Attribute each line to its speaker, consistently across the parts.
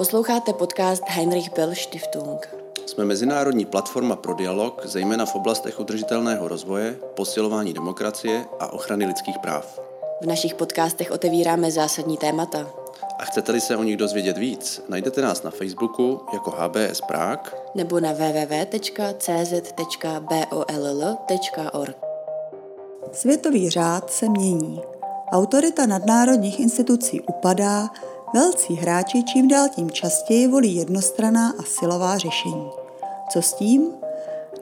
Speaker 1: Posloucháte podcast Heinrich Böll Stiftung.
Speaker 2: Jsme mezinárodní platforma pro dialog, zejména v oblastech udržitelného rozvoje, posilování demokracie a ochrany lidských práv.
Speaker 1: V našich podcastech otevíráme zásadní témata.
Speaker 2: A chcete-li se o nich dozvědět víc, najdete nás na Facebooku jako HBS Prague
Speaker 1: nebo na www.cz.boll.org.
Speaker 3: Světový řád se mění. Autorita nadnárodních institucí upadá, velcí hráči čím dál tím častěji volí jednostraná a silová řešení. Co s tím?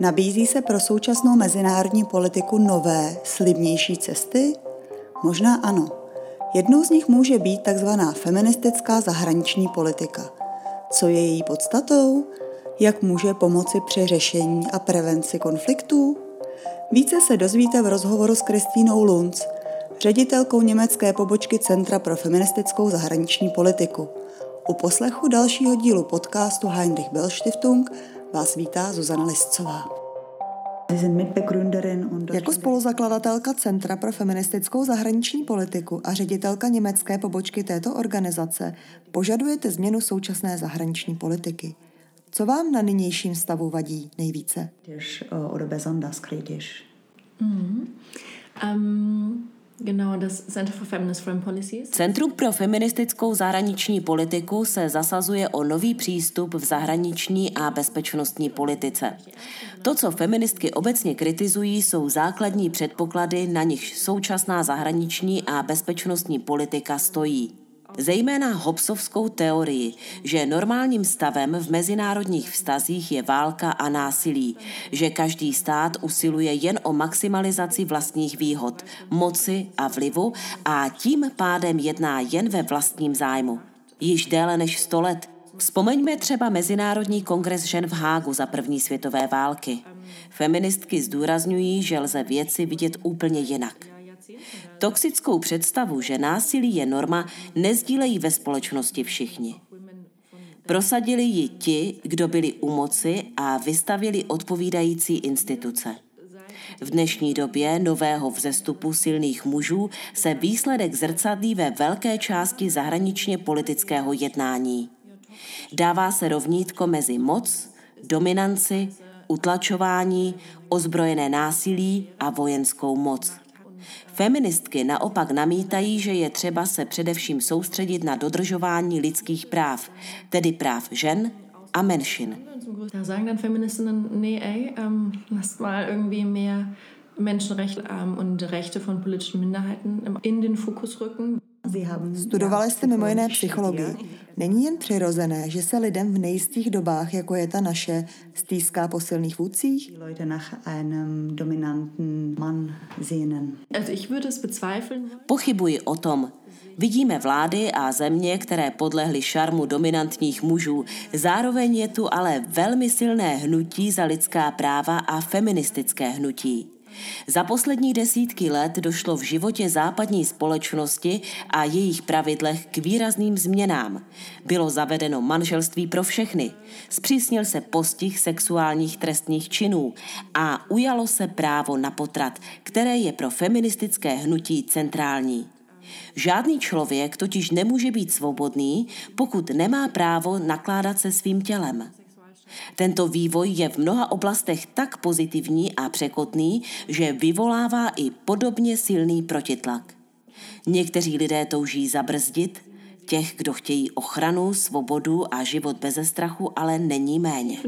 Speaker 3: Nabízí se pro současnou mezinárodní politiku nové, slibnější cesty? Možná ano. Jednou z nich může být tzv. feministická zahraniční politika. Co je její podstatou? Jak může pomoci při řešení a prevenci konfliktů? Více se dozvíte v rozhovoru s Kristýnou Lunc, ředitelkou německé pobočky Centra pro feministickou zahraniční politiku. U poslechu dalšího dílu podcastu Heinrich Böll Stiftung vás vítá Zuzana Liscová. Jako spoluzakladatelka Centra pro feministickou zahraniční politiku a ředitelka německé pobočky této organizace požadujete změnu současné zahraniční politiky. Co vám na nynějším stavu vadí nejvíce?
Speaker 4: Mhm. Um, Genau, das Center for Feminist Foreign Policies.
Speaker 1: Centrum pro feministickou zahraniční politiku se zasazuje o nový přístup v zahraniční a bezpečnostní politice. To, co feministky obecně kritizují, jsou základní předpoklady, na nichž současná zahraniční a bezpečnostní politika stojí zejména Hobbesovskou teorii, že normálním stavem v mezinárodních vztazích je válka a násilí, že každý stát usiluje jen o maximalizaci vlastních výhod, moci a vlivu a tím pádem jedná jen ve vlastním zájmu. Již déle než 100 let Vzpomeňme třeba Mezinárodní kongres žen v Hágu za první světové války. Feministky zdůrazňují, že lze věci vidět úplně jinak. Toxickou představu, že násilí je norma, nezdílejí ve společnosti všichni. Prosadili ji ti, kdo byli u moci a vystavili odpovídající instituce. V dnešní době nového vzestupu silných mužů se výsledek zrcadlí ve velké části zahraničně politického jednání. Dává se rovnítko mezi moc, dominanci, utlačování, ozbrojené násilí a vojenskou moc. Feministky naopak namítají, že je třeba se především soustředit na dodržování lidských práv, tedy práv žen a menšin.
Speaker 4: Da sagen dann Feministinnen, nee, ey, ähm, lasst mal irgendwie mehr Menschenrechte ähm, und Rechte von politischen Minderheiten in den Fokus rücken.
Speaker 3: Studovali jste mimo jiné psychologii. Není jen přirozené, že se lidem v nejistých dobách, jako je ta naše, stýská po silných vůdcích?
Speaker 1: Pochybuji o tom. Vidíme vlády a země, které podlehly šarmu dominantních mužů. Zároveň je tu ale velmi silné hnutí za lidská práva a feministické hnutí. Za poslední desítky let došlo v životě západní společnosti a jejich pravidlech k výrazným změnám. Bylo zavedeno manželství pro všechny, zpřísnil se postih sexuálních trestních činů a ujalo se právo na potrat, které je pro feministické hnutí centrální. Žádný člověk totiž nemůže být svobodný, pokud nemá právo nakládat se svým tělem. Tento vývoj je v mnoha oblastech tak pozitivní a překotný, že vyvolává i podobně silný protitlak. Někteří lidé touží zabrzdit, těch, kdo chtějí ochranu, svobodu a život beze strachu, ale není méně.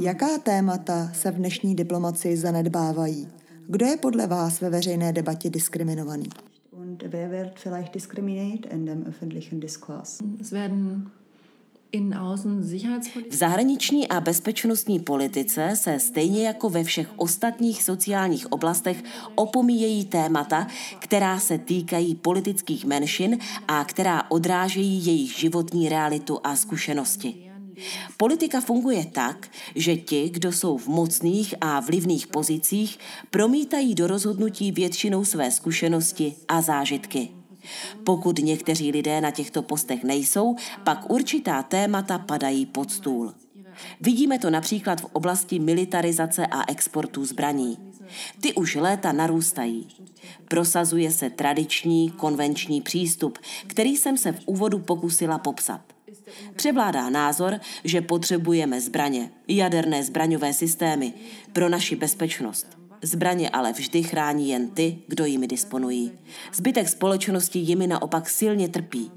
Speaker 3: Jaká témata se v dnešní diplomaci zanedbávají? Kdo je podle vás ve veřejné debatě diskriminovaný? Und wer wird vielleicht diskriminiert in dem öffentlichen Diskurs?
Speaker 4: Es werden
Speaker 1: v zahraniční a bezpečnostní politice se stejně jako ve všech ostatních sociálních oblastech opomíjejí témata, která se týkají politických menšin a která odrážejí jejich životní realitu a zkušenosti. Politika funguje tak, že ti, kdo jsou v mocných a vlivných pozicích, promítají do rozhodnutí většinou své zkušenosti a zážitky. Pokud někteří lidé na těchto postech nejsou, pak určitá témata padají pod stůl. Vidíme to například v oblasti militarizace a exportu zbraní. Ty už léta narůstají. Prosazuje se tradiční, konvenční přístup, který jsem se v úvodu pokusila popsat. Převládá názor, že potřebujeme zbraně, jaderné zbraňové systémy pro naši bezpečnost. Zbraně ale vždy chrání jen ty, kdo jimi disponují. Zbytek společnosti jimi naopak silně trpí.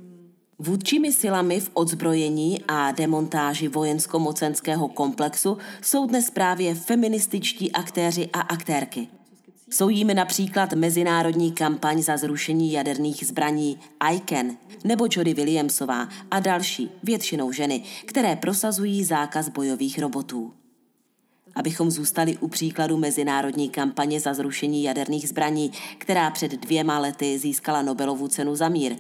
Speaker 1: Vůdčími silami v odzbrojení a demontáži vojensko-mocenského komplexu jsou dnes právě feminističtí aktéři a aktérky. Jsou jimi například mezinárodní kampaň za zrušení jaderných zbraní ICAN nebo Jody Williamsová a další, většinou ženy, které prosazují zákaz bojových robotů. Abychom zůstali u příkladu mezinárodní kampaně za zrušení jaderných zbraní, která před dvěma lety získala Nobelovu cenu za mír,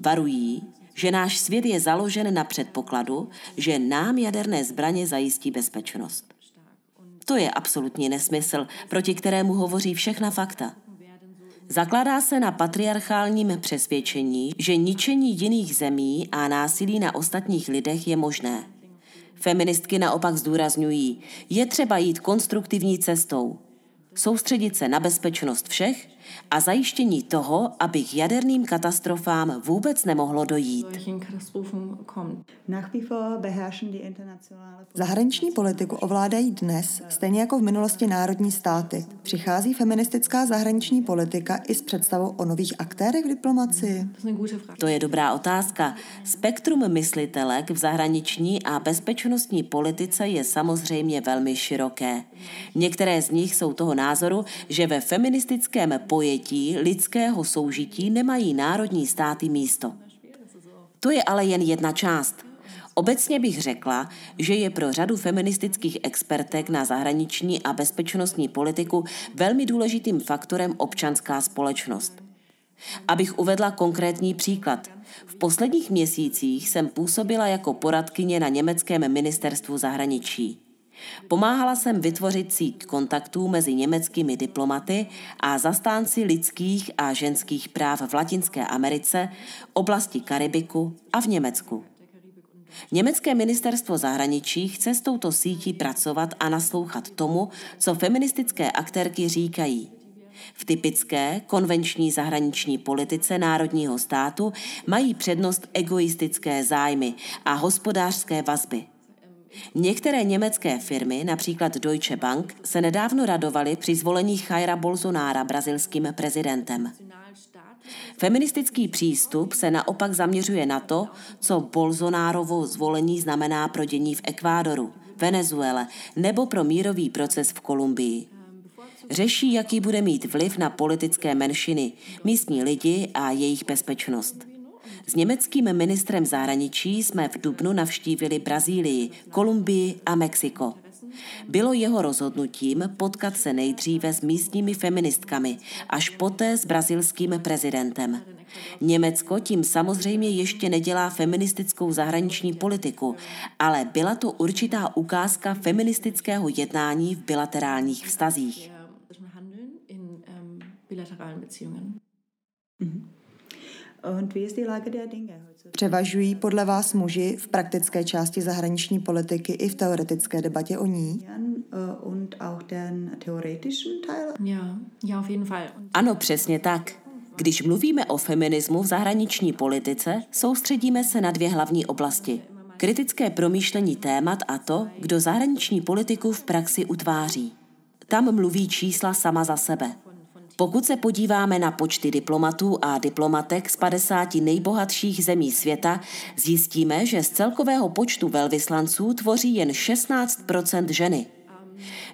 Speaker 1: varují, že náš svět je založen na předpokladu, že nám jaderné zbraně zajistí bezpečnost. To je absolutní nesmysl, proti kterému hovoří všechna fakta. Zakládá se na patriarchálním přesvědčení, že ničení jiných zemí a násilí na ostatních lidech je možné. Feministky naopak zdůrazňují, je třeba jít konstruktivní cestou, soustředit se na bezpečnost všech a zajištění toho, aby k jaderným katastrofám vůbec nemohlo dojít.
Speaker 3: Zahraniční politiku ovládají dnes, stejně jako v minulosti národní státy. Přichází feministická zahraniční politika i s představou o nových aktérech v diplomacii?
Speaker 1: To je dobrá otázka. Spektrum myslitelek v zahraniční a bezpečnostní politice je samozřejmě velmi široké. Některé z nich jsou toho názoru, že ve feministickém pojetí lidského soužití nemají národní státy místo. To je ale jen jedna část. Obecně bych řekla, že je pro řadu feministických expertek na zahraniční a bezpečnostní politiku velmi důležitým faktorem občanská společnost. Abych uvedla konkrétní příklad. V posledních měsících jsem působila jako poradkyně na německém ministerstvu zahraničí. Pomáhala jsem vytvořit síť kontaktů mezi německými diplomaty a zastánci lidských a ženských práv v Latinské Americe, oblasti Karibiku a v Německu. Německé ministerstvo zahraničí chce s touto sítí pracovat a naslouchat tomu, co feministické aktérky říkají. V typické konvenční zahraniční politice národního státu mají přednost egoistické zájmy a hospodářské vazby – Některé německé firmy, například Deutsche Bank, se nedávno radovaly při zvolení Jaira Bolsonára brazilským prezidentem. Feministický přístup se naopak zaměřuje na to, co Bolsonárovo zvolení znamená pro dění v Ekvádoru, Venezuele nebo pro mírový proces v Kolumbii. Řeší, jaký bude mít vliv na politické menšiny, místní lidi a jejich bezpečnost. S německým ministrem zahraničí jsme v Dubnu navštívili Brazílii, Kolumbii a Mexiko. Bylo jeho rozhodnutím potkat se nejdříve s místními feministkami, až poté s brazilským prezidentem. Německo tím samozřejmě ještě nedělá feministickou zahraniční politiku, ale byla to určitá ukázka feministického jednání v bilaterálních vztazích.
Speaker 3: Mhm. Převažují podle vás muži v praktické části zahraniční politiky i v teoretické debatě o ní?
Speaker 1: Ano, přesně tak. Když mluvíme o feminismu v zahraniční politice, soustředíme se na dvě hlavní oblasti. Kritické promýšlení témat a to, kdo zahraniční politiku v praxi utváří. Tam mluví čísla sama za sebe. Pokud se podíváme na počty diplomatů a diplomatek z 50 nejbohatších zemí světa, zjistíme, že z celkového počtu velvyslanců tvoří jen 16% ženy.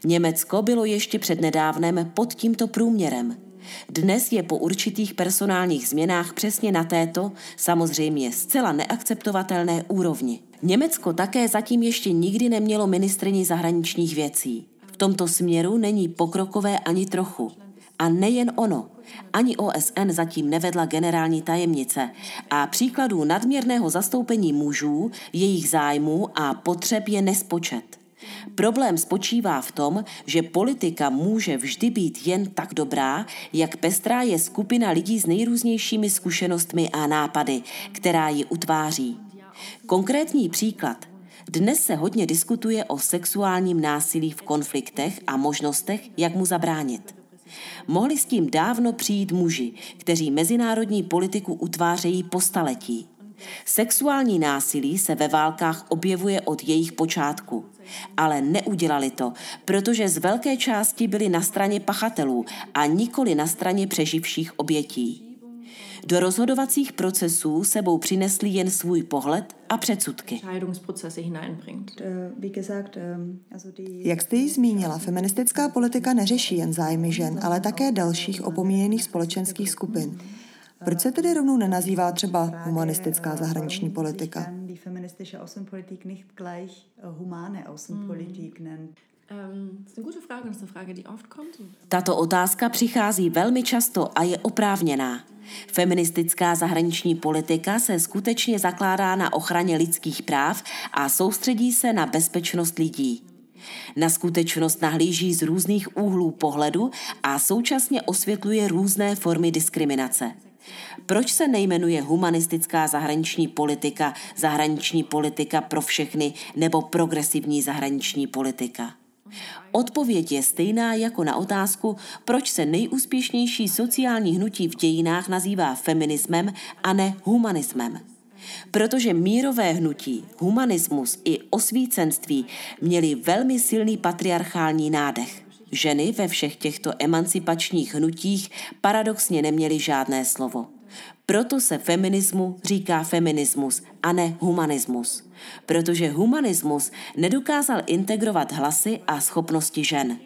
Speaker 1: Německo bylo ještě přednedávnem pod tímto průměrem. Dnes je po určitých personálních změnách přesně na této, samozřejmě zcela neakceptovatelné úrovni. Německo také zatím ještě nikdy nemělo ministrini zahraničních věcí. V tomto směru není pokrokové ani trochu. A nejen ono. Ani OSN zatím nevedla generální tajemnice a příkladů nadměrného zastoupení mužů, jejich zájmů a potřeb je nespočet. Problém spočívá v tom, že politika může vždy být jen tak dobrá, jak pestrá je skupina lidí s nejrůznějšími zkušenostmi a nápady, která ji utváří. Konkrétní příklad – Dnes se hodně diskutuje o sexuálním násilí v konfliktech a možnostech, jak mu zabránit. Mohli s tím dávno přijít muži, kteří mezinárodní politiku utvářejí po staletí. Sexuální násilí se ve válkách objevuje od jejich počátku. Ale neudělali to, protože z velké části byli na straně pachatelů a nikoli na straně přeživších obětí. Do rozhodovacích procesů sebou přinesli jen svůj pohled a předsudky.
Speaker 3: Jak jste ji zmínila, feministická politika neřeší jen zájmy žen, ale také dalších opomíjených společenských skupin. Proč se tedy rovnou nenazývá třeba humanistická zahraniční politika?
Speaker 1: Tato otázka přichází velmi často a je oprávněná. Feministická zahraniční politika se skutečně zakládá na ochraně lidských práv a soustředí se na bezpečnost lidí. Na skutečnost nahlíží z různých úhlů pohledu a současně osvětluje různé formy diskriminace. Proč se nejmenuje humanistická zahraniční politika, zahraniční politika pro všechny nebo progresivní zahraniční politika? Odpověď je stejná jako na otázku, proč se nejúspěšnější sociální hnutí v dějinách nazývá feminismem a ne humanismem. Protože mírové hnutí, humanismus i osvícenství měli velmi silný patriarchální nádech. Ženy ve všech těchto emancipačních hnutích paradoxně neměly žádné slovo. Proto se feminismu říká feminismus a ne humanismus. Protože humanismus nedokázal integrovat hlasy a schopnosti žen.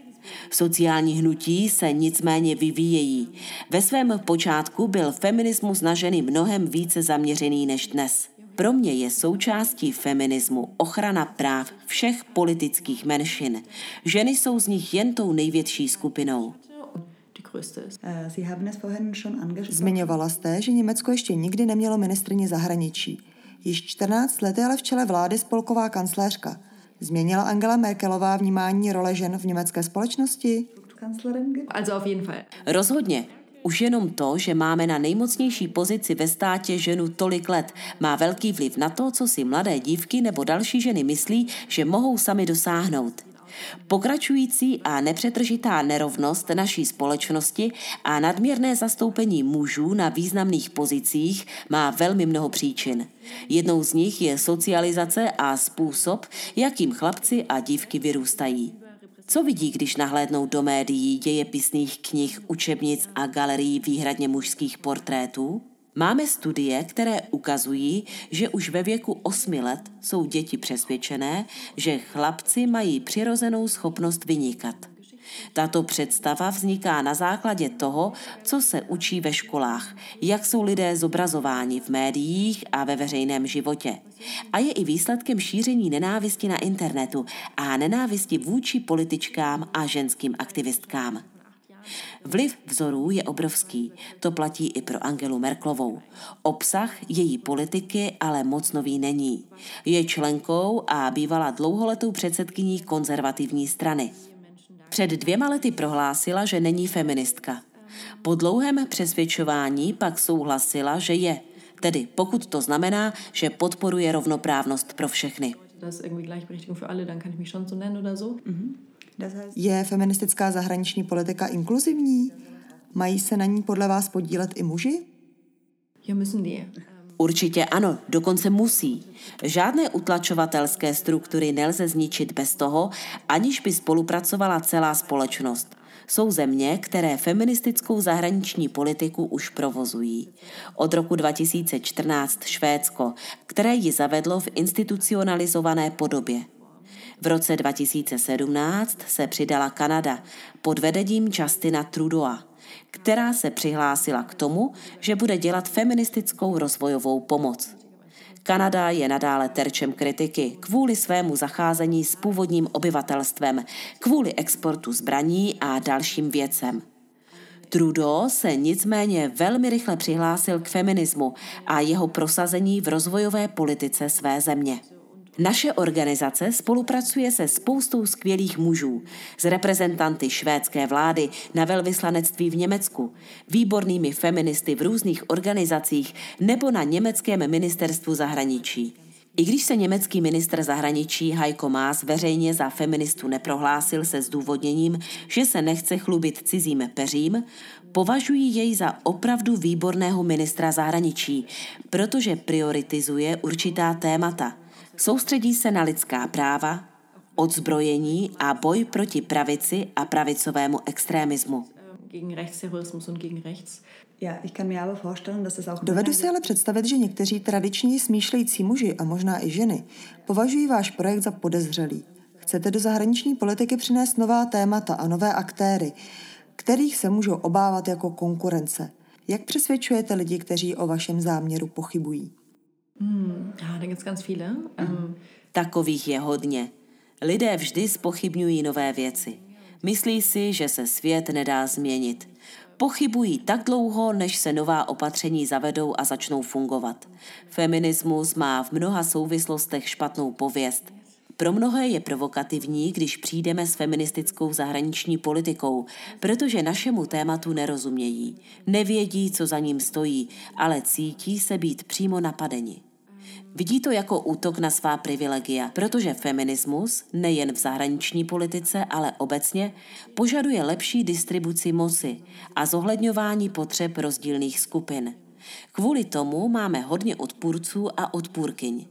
Speaker 1: Sociální hnutí se nicméně vyvíjejí. Ve svém počátku byl feminismus na ženy mnohem více zaměřený než dnes. Pro mě je součástí feminismu ochrana práv všech politických menšin. Ženy jsou z nich jen tou největší skupinou.
Speaker 3: Zmiňovala jste, že Německo ještě nikdy nemělo ministrně zahraničí. Již 14 let je ale v čele vlády spolková kancléřka. Změnila Angela Merkelová vnímání role žen v německé společnosti?
Speaker 1: Rozhodně. Už jenom to, že máme na nejmocnější pozici ve státě ženu tolik let, má velký vliv na to, co si mladé dívky nebo další ženy myslí, že mohou sami dosáhnout. Pokračující a nepřetržitá nerovnost naší společnosti a nadměrné zastoupení mužů na významných pozicích má velmi mnoho příčin. Jednou z nich je socializace a způsob, jakým chlapci a dívky vyrůstají. Co vidí, když nahlédnou do médií, dějepisných knih, učebnic a galerií výhradně mužských portrétů? Máme studie, které ukazují, že už ve věku 8 let jsou děti přesvědčené, že chlapci mají přirozenou schopnost vynikat. Tato představa vzniká na základě toho, co se učí ve školách, jak jsou lidé zobrazováni v médiích a ve veřejném životě. A je i výsledkem šíření nenávisti na internetu a nenávisti vůči političkám a ženským aktivistkám. Vliv vzorů je obrovský, to platí i pro Angelu Merklovou. Obsah její politiky ale moc nový není. Je členkou a bývala dlouholetou předsedkyní konzervativní strany. Před dvěma lety prohlásila, že není feministka. Po dlouhém přesvědčování pak souhlasila, že je, tedy pokud to znamená, že podporuje rovnoprávnost pro všechny.
Speaker 3: Je feministická zahraniční politika inkluzivní? Mají se na ní podle vás podílet i muži?
Speaker 1: Určitě ano, dokonce musí. Žádné utlačovatelské struktury nelze zničit bez toho, aniž by spolupracovala celá společnost. Jsou země, které feministickou zahraniční politiku už provozují. Od roku 2014 Švédsko, které ji zavedlo v institucionalizované podobě. V roce 2017 se přidala Kanada pod vedením Justina Trudeau, která se přihlásila k tomu, že bude dělat feministickou rozvojovou pomoc. Kanada je nadále terčem kritiky kvůli svému zacházení s původním obyvatelstvem, kvůli exportu zbraní a dalším věcem. Trudeau se nicméně velmi rychle přihlásil k feminismu a jeho prosazení v rozvojové politice své země. Naše organizace spolupracuje se spoustou skvělých mužů, s reprezentanty švédské vlády na velvyslanectví v Německu, výbornými feministy v různých organizacích nebo na německém ministerstvu zahraničí. I když se německý ministr zahraničí Heiko Maas veřejně za feministu neprohlásil se zdůvodněním, že se nechce chlubit cizím peřím, považují jej za opravdu výborného ministra zahraničí, protože prioritizuje určitá témata. Soustředí se na lidská práva, odzbrojení a boj proti pravici a pravicovému
Speaker 4: rechts.
Speaker 3: Dovedu si ale představit, že někteří tradiční smýšlející muži a možná i ženy považují váš projekt za podezřelý. Chcete do zahraniční politiky přinést nová témata a nové aktéry, kterých se můžou obávat jako konkurence. Jak přesvědčujete lidi, kteří o vašem záměru pochybují?
Speaker 4: Hmm, ja, da gibt's ganz viele. Um,
Speaker 1: Takových je hodně. Lidé vždy spochybňují nové věci. Myslí si, že se svět nedá změnit. Pochybují tak dlouho, než se nová opatření zavedou a začnou fungovat. Feminismus má v mnoha souvislostech špatnou pověst. Pro mnohé je provokativní, když přijdeme s feministickou zahraniční politikou, protože našemu tématu nerozumějí. Nevědí, co za ním stojí, ale cítí se být přímo napadeni. Vidí to jako útok na svá privilegia, protože feminismus, nejen v zahraniční politice, ale obecně, požaduje lepší distribuci moci a zohledňování potřeb rozdílných skupin. Kvůli tomu máme hodně odpůrců a odpůrkyň.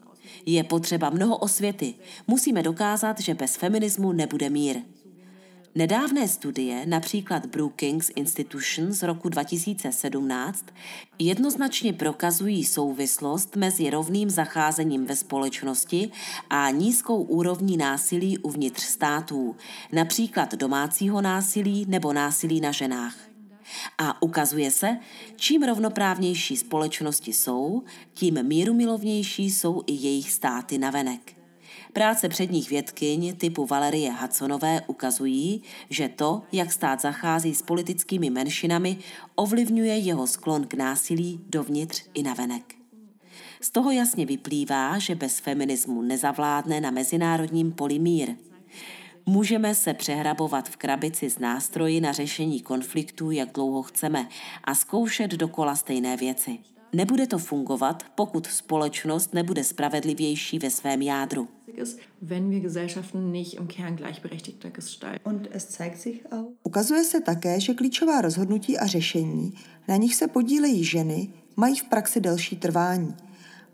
Speaker 1: Je potřeba mnoho osvěty. Musíme dokázat, že bez feminismu nebude mír. Nedávné studie, například Brookings Institution z roku 2017, jednoznačně prokazují souvislost mezi rovným zacházením ve společnosti a nízkou úrovní násilí uvnitř států, například domácího násilí nebo násilí na ženách. A ukazuje se, čím rovnoprávnější společnosti jsou, tím mírumilovnější jsou i jejich státy navenek. Práce předních vědkyň typu Valerie Hudsonové ukazují, že to, jak stát zachází s politickými menšinami, ovlivňuje jeho sklon k násilí dovnitř i navenek. Z toho jasně vyplývá, že bez feminismu nezavládne na mezinárodním poli mír. Můžeme se přehrabovat v krabici s nástroji na řešení konfliktů, jak dlouho chceme, a zkoušet dokola stejné věci. Nebude to fungovat, pokud společnost nebude spravedlivější ve svém jádru.
Speaker 4: Ist, wenn wir Gesellschaften nicht im Kern gleichberechtigter gestalten.
Speaker 3: Und es zeigt sich auch. Ukazuje se také, že klíčová rozhodnutí a řešení, na nich se podílejí ženy, mají v praxi delší trvání.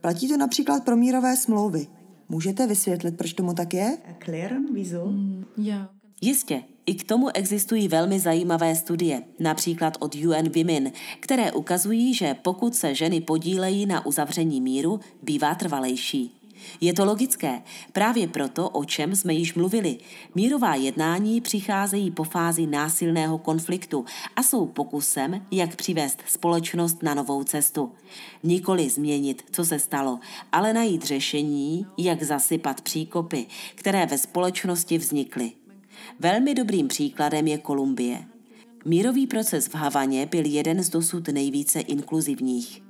Speaker 3: Platí to například pro mírové smlouvy. Můžete vysvětlit, proč tomu tak je? Erklären, wieso?
Speaker 4: Ja.
Speaker 1: Jistě, i k tomu existují velmi zajímavé studie, například od UN Women, které ukazují, že pokud se ženy podílejí na uzavření míru, bývá trvalejší. Je to logické, právě proto, o čem jsme již mluvili. Mírová jednání přicházejí po fázi násilného konfliktu a jsou pokusem, jak přivést společnost na novou cestu. Nikoli změnit, co se stalo, ale najít řešení, jak zasypat příkopy, které ve společnosti vznikly. Velmi dobrým příkladem je Kolumbie. Mírový proces v Havaně byl jeden z dosud nejvíce inkluzivních.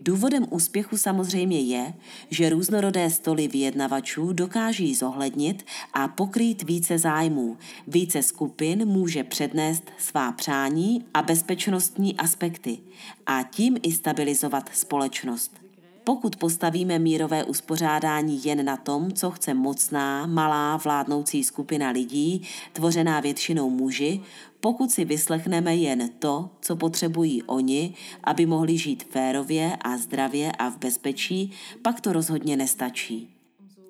Speaker 1: Důvodem úspěchu samozřejmě je, že různorodé stoly vyjednavačů dokáží zohlednit a pokrýt více zájmů. Více skupin může přednést svá přání a bezpečnostní aspekty a tím i stabilizovat společnost. Pokud postavíme mírové uspořádání jen na tom, co chce mocná, malá vládnoucí skupina lidí, tvořená většinou muži, pokud si vyslechneme jen to, co potřebují oni, aby mohli žít férově a zdravě a v bezpečí, pak to rozhodně nestačí.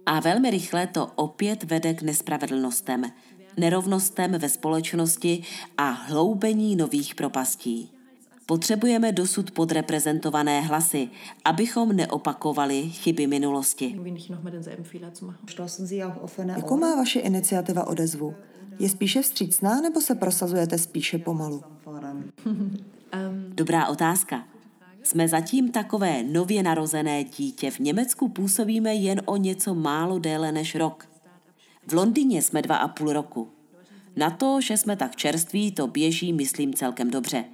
Speaker 1: A velmi rychle to opět vede k nespravedlnostem, nerovnostem ve společnosti a hloubení nových propastí. Potřebujeme dosud podreprezentované hlasy, abychom neopakovali chyby minulosti.
Speaker 4: Irgendwie nicht nochmal denselben Fehler zu machen.
Speaker 3: Jakou má vaše iniciativa odezvu? Je spíše vstřícná nebo se prosazujete spíše pomalu?
Speaker 1: Dobrá otázka. Jsme zatím takové nově narozené dítě. V Německu působíme jen o něco málo déle než rok. V Londýně jsme dva a půl roku. Na to, že jsme tak čerství, to běží, myslím, celkem dobře.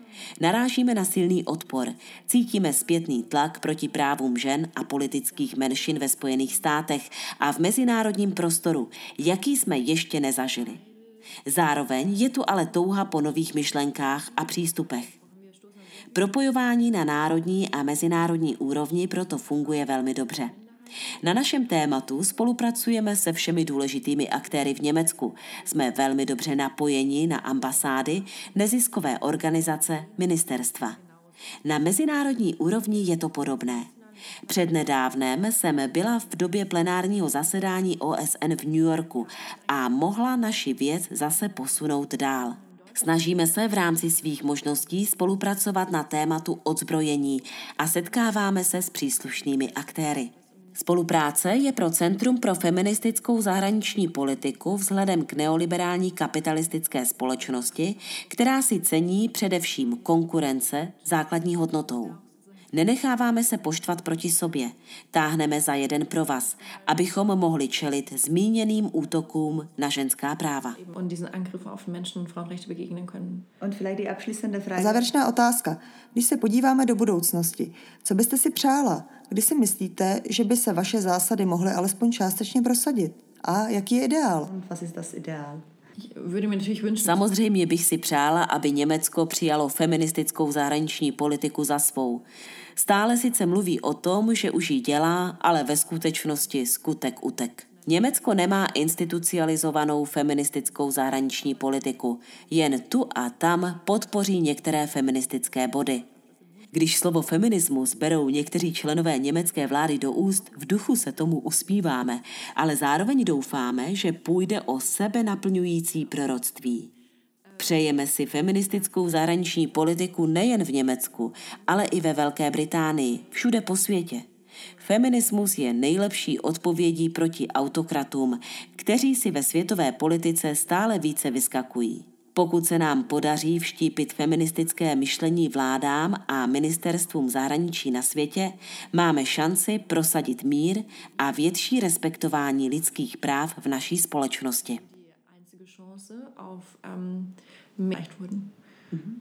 Speaker 1: Narážíme na silný odpor, cítíme zpětný tlak proti právům žen a politických menšin ve Spojených státech a v mezinárodním prostoru, jaký jsme ještě nezažili. Zároveň je tu ale touha po nových myšlenkách a přístupech. Propojování na národní a mezinárodní úrovni proto funguje velmi dobře. Na našem tématu spolupracujeme se všemi důležitými aktéry v Německu. Jsme velmi dobře napojeni na ambasády, neziskové organizace, ministerstva. Na mezinárodní úrovni je to podobné. Přednedávnem jsem byla v době plenárního zasedání OSN v New Yorku a mohla naši věc zase posunout dál. Snažíme se v rámci svých možností spolupracovat na tématu odzbrojení a setkáváme se s příslušnými aktéry. Spolupráce je pro Centrum pro feministickou zahraniční politiku vzhledem k neoliberální kapitalistické společnosti, která si cení především konkurence základní hodnotou. Nenecháváme se poštvat proti sobě, táhneme za jeden pro vás, abychom mohli čelit zmíněným útokům na ženská práva.
Speaker 3: A závěrečná otázka. Když se podíváme do budoucnosti, co byste si přála? Kdy si myslíte, že by se vaše zásady mohly alespoň částečně prosadit? A jaký je ideál? Was ist das ideál?
Speaker 1: Samozřejmě bych si přála, aby Německo přijalo feministickou zahraniční politiku za svou. Stále sice mluví o tom, že už ji dělá, ale ve skutečnosti skutek utek. Německo nemá institucionalizovanou feministickou zahraniční politiku, jen tu a tam podpoří některé feministické body. Když slovo feminismus berou někteří členové německé vlády do úst, v duchu se tomu uspíváme, ale zároveň doufáme, že půjde o sebe naplňující proroctví. Přejeme si feministickou zahraniční politiku nejen v Německu, ale i ve Velké Británii, všude po světě. Feminismus je nejlepší odpovědí proti autokratům, kteří si ve světové politice stále více vyskakují. Pokud se nám podaří vštípit feministické myšlení vládám a ministerstvům zahraničí na světě, máme šanci prosadit mír a větší respektování lidských práv v naší společnosti.
Speaker 4: Ähm. Mhm.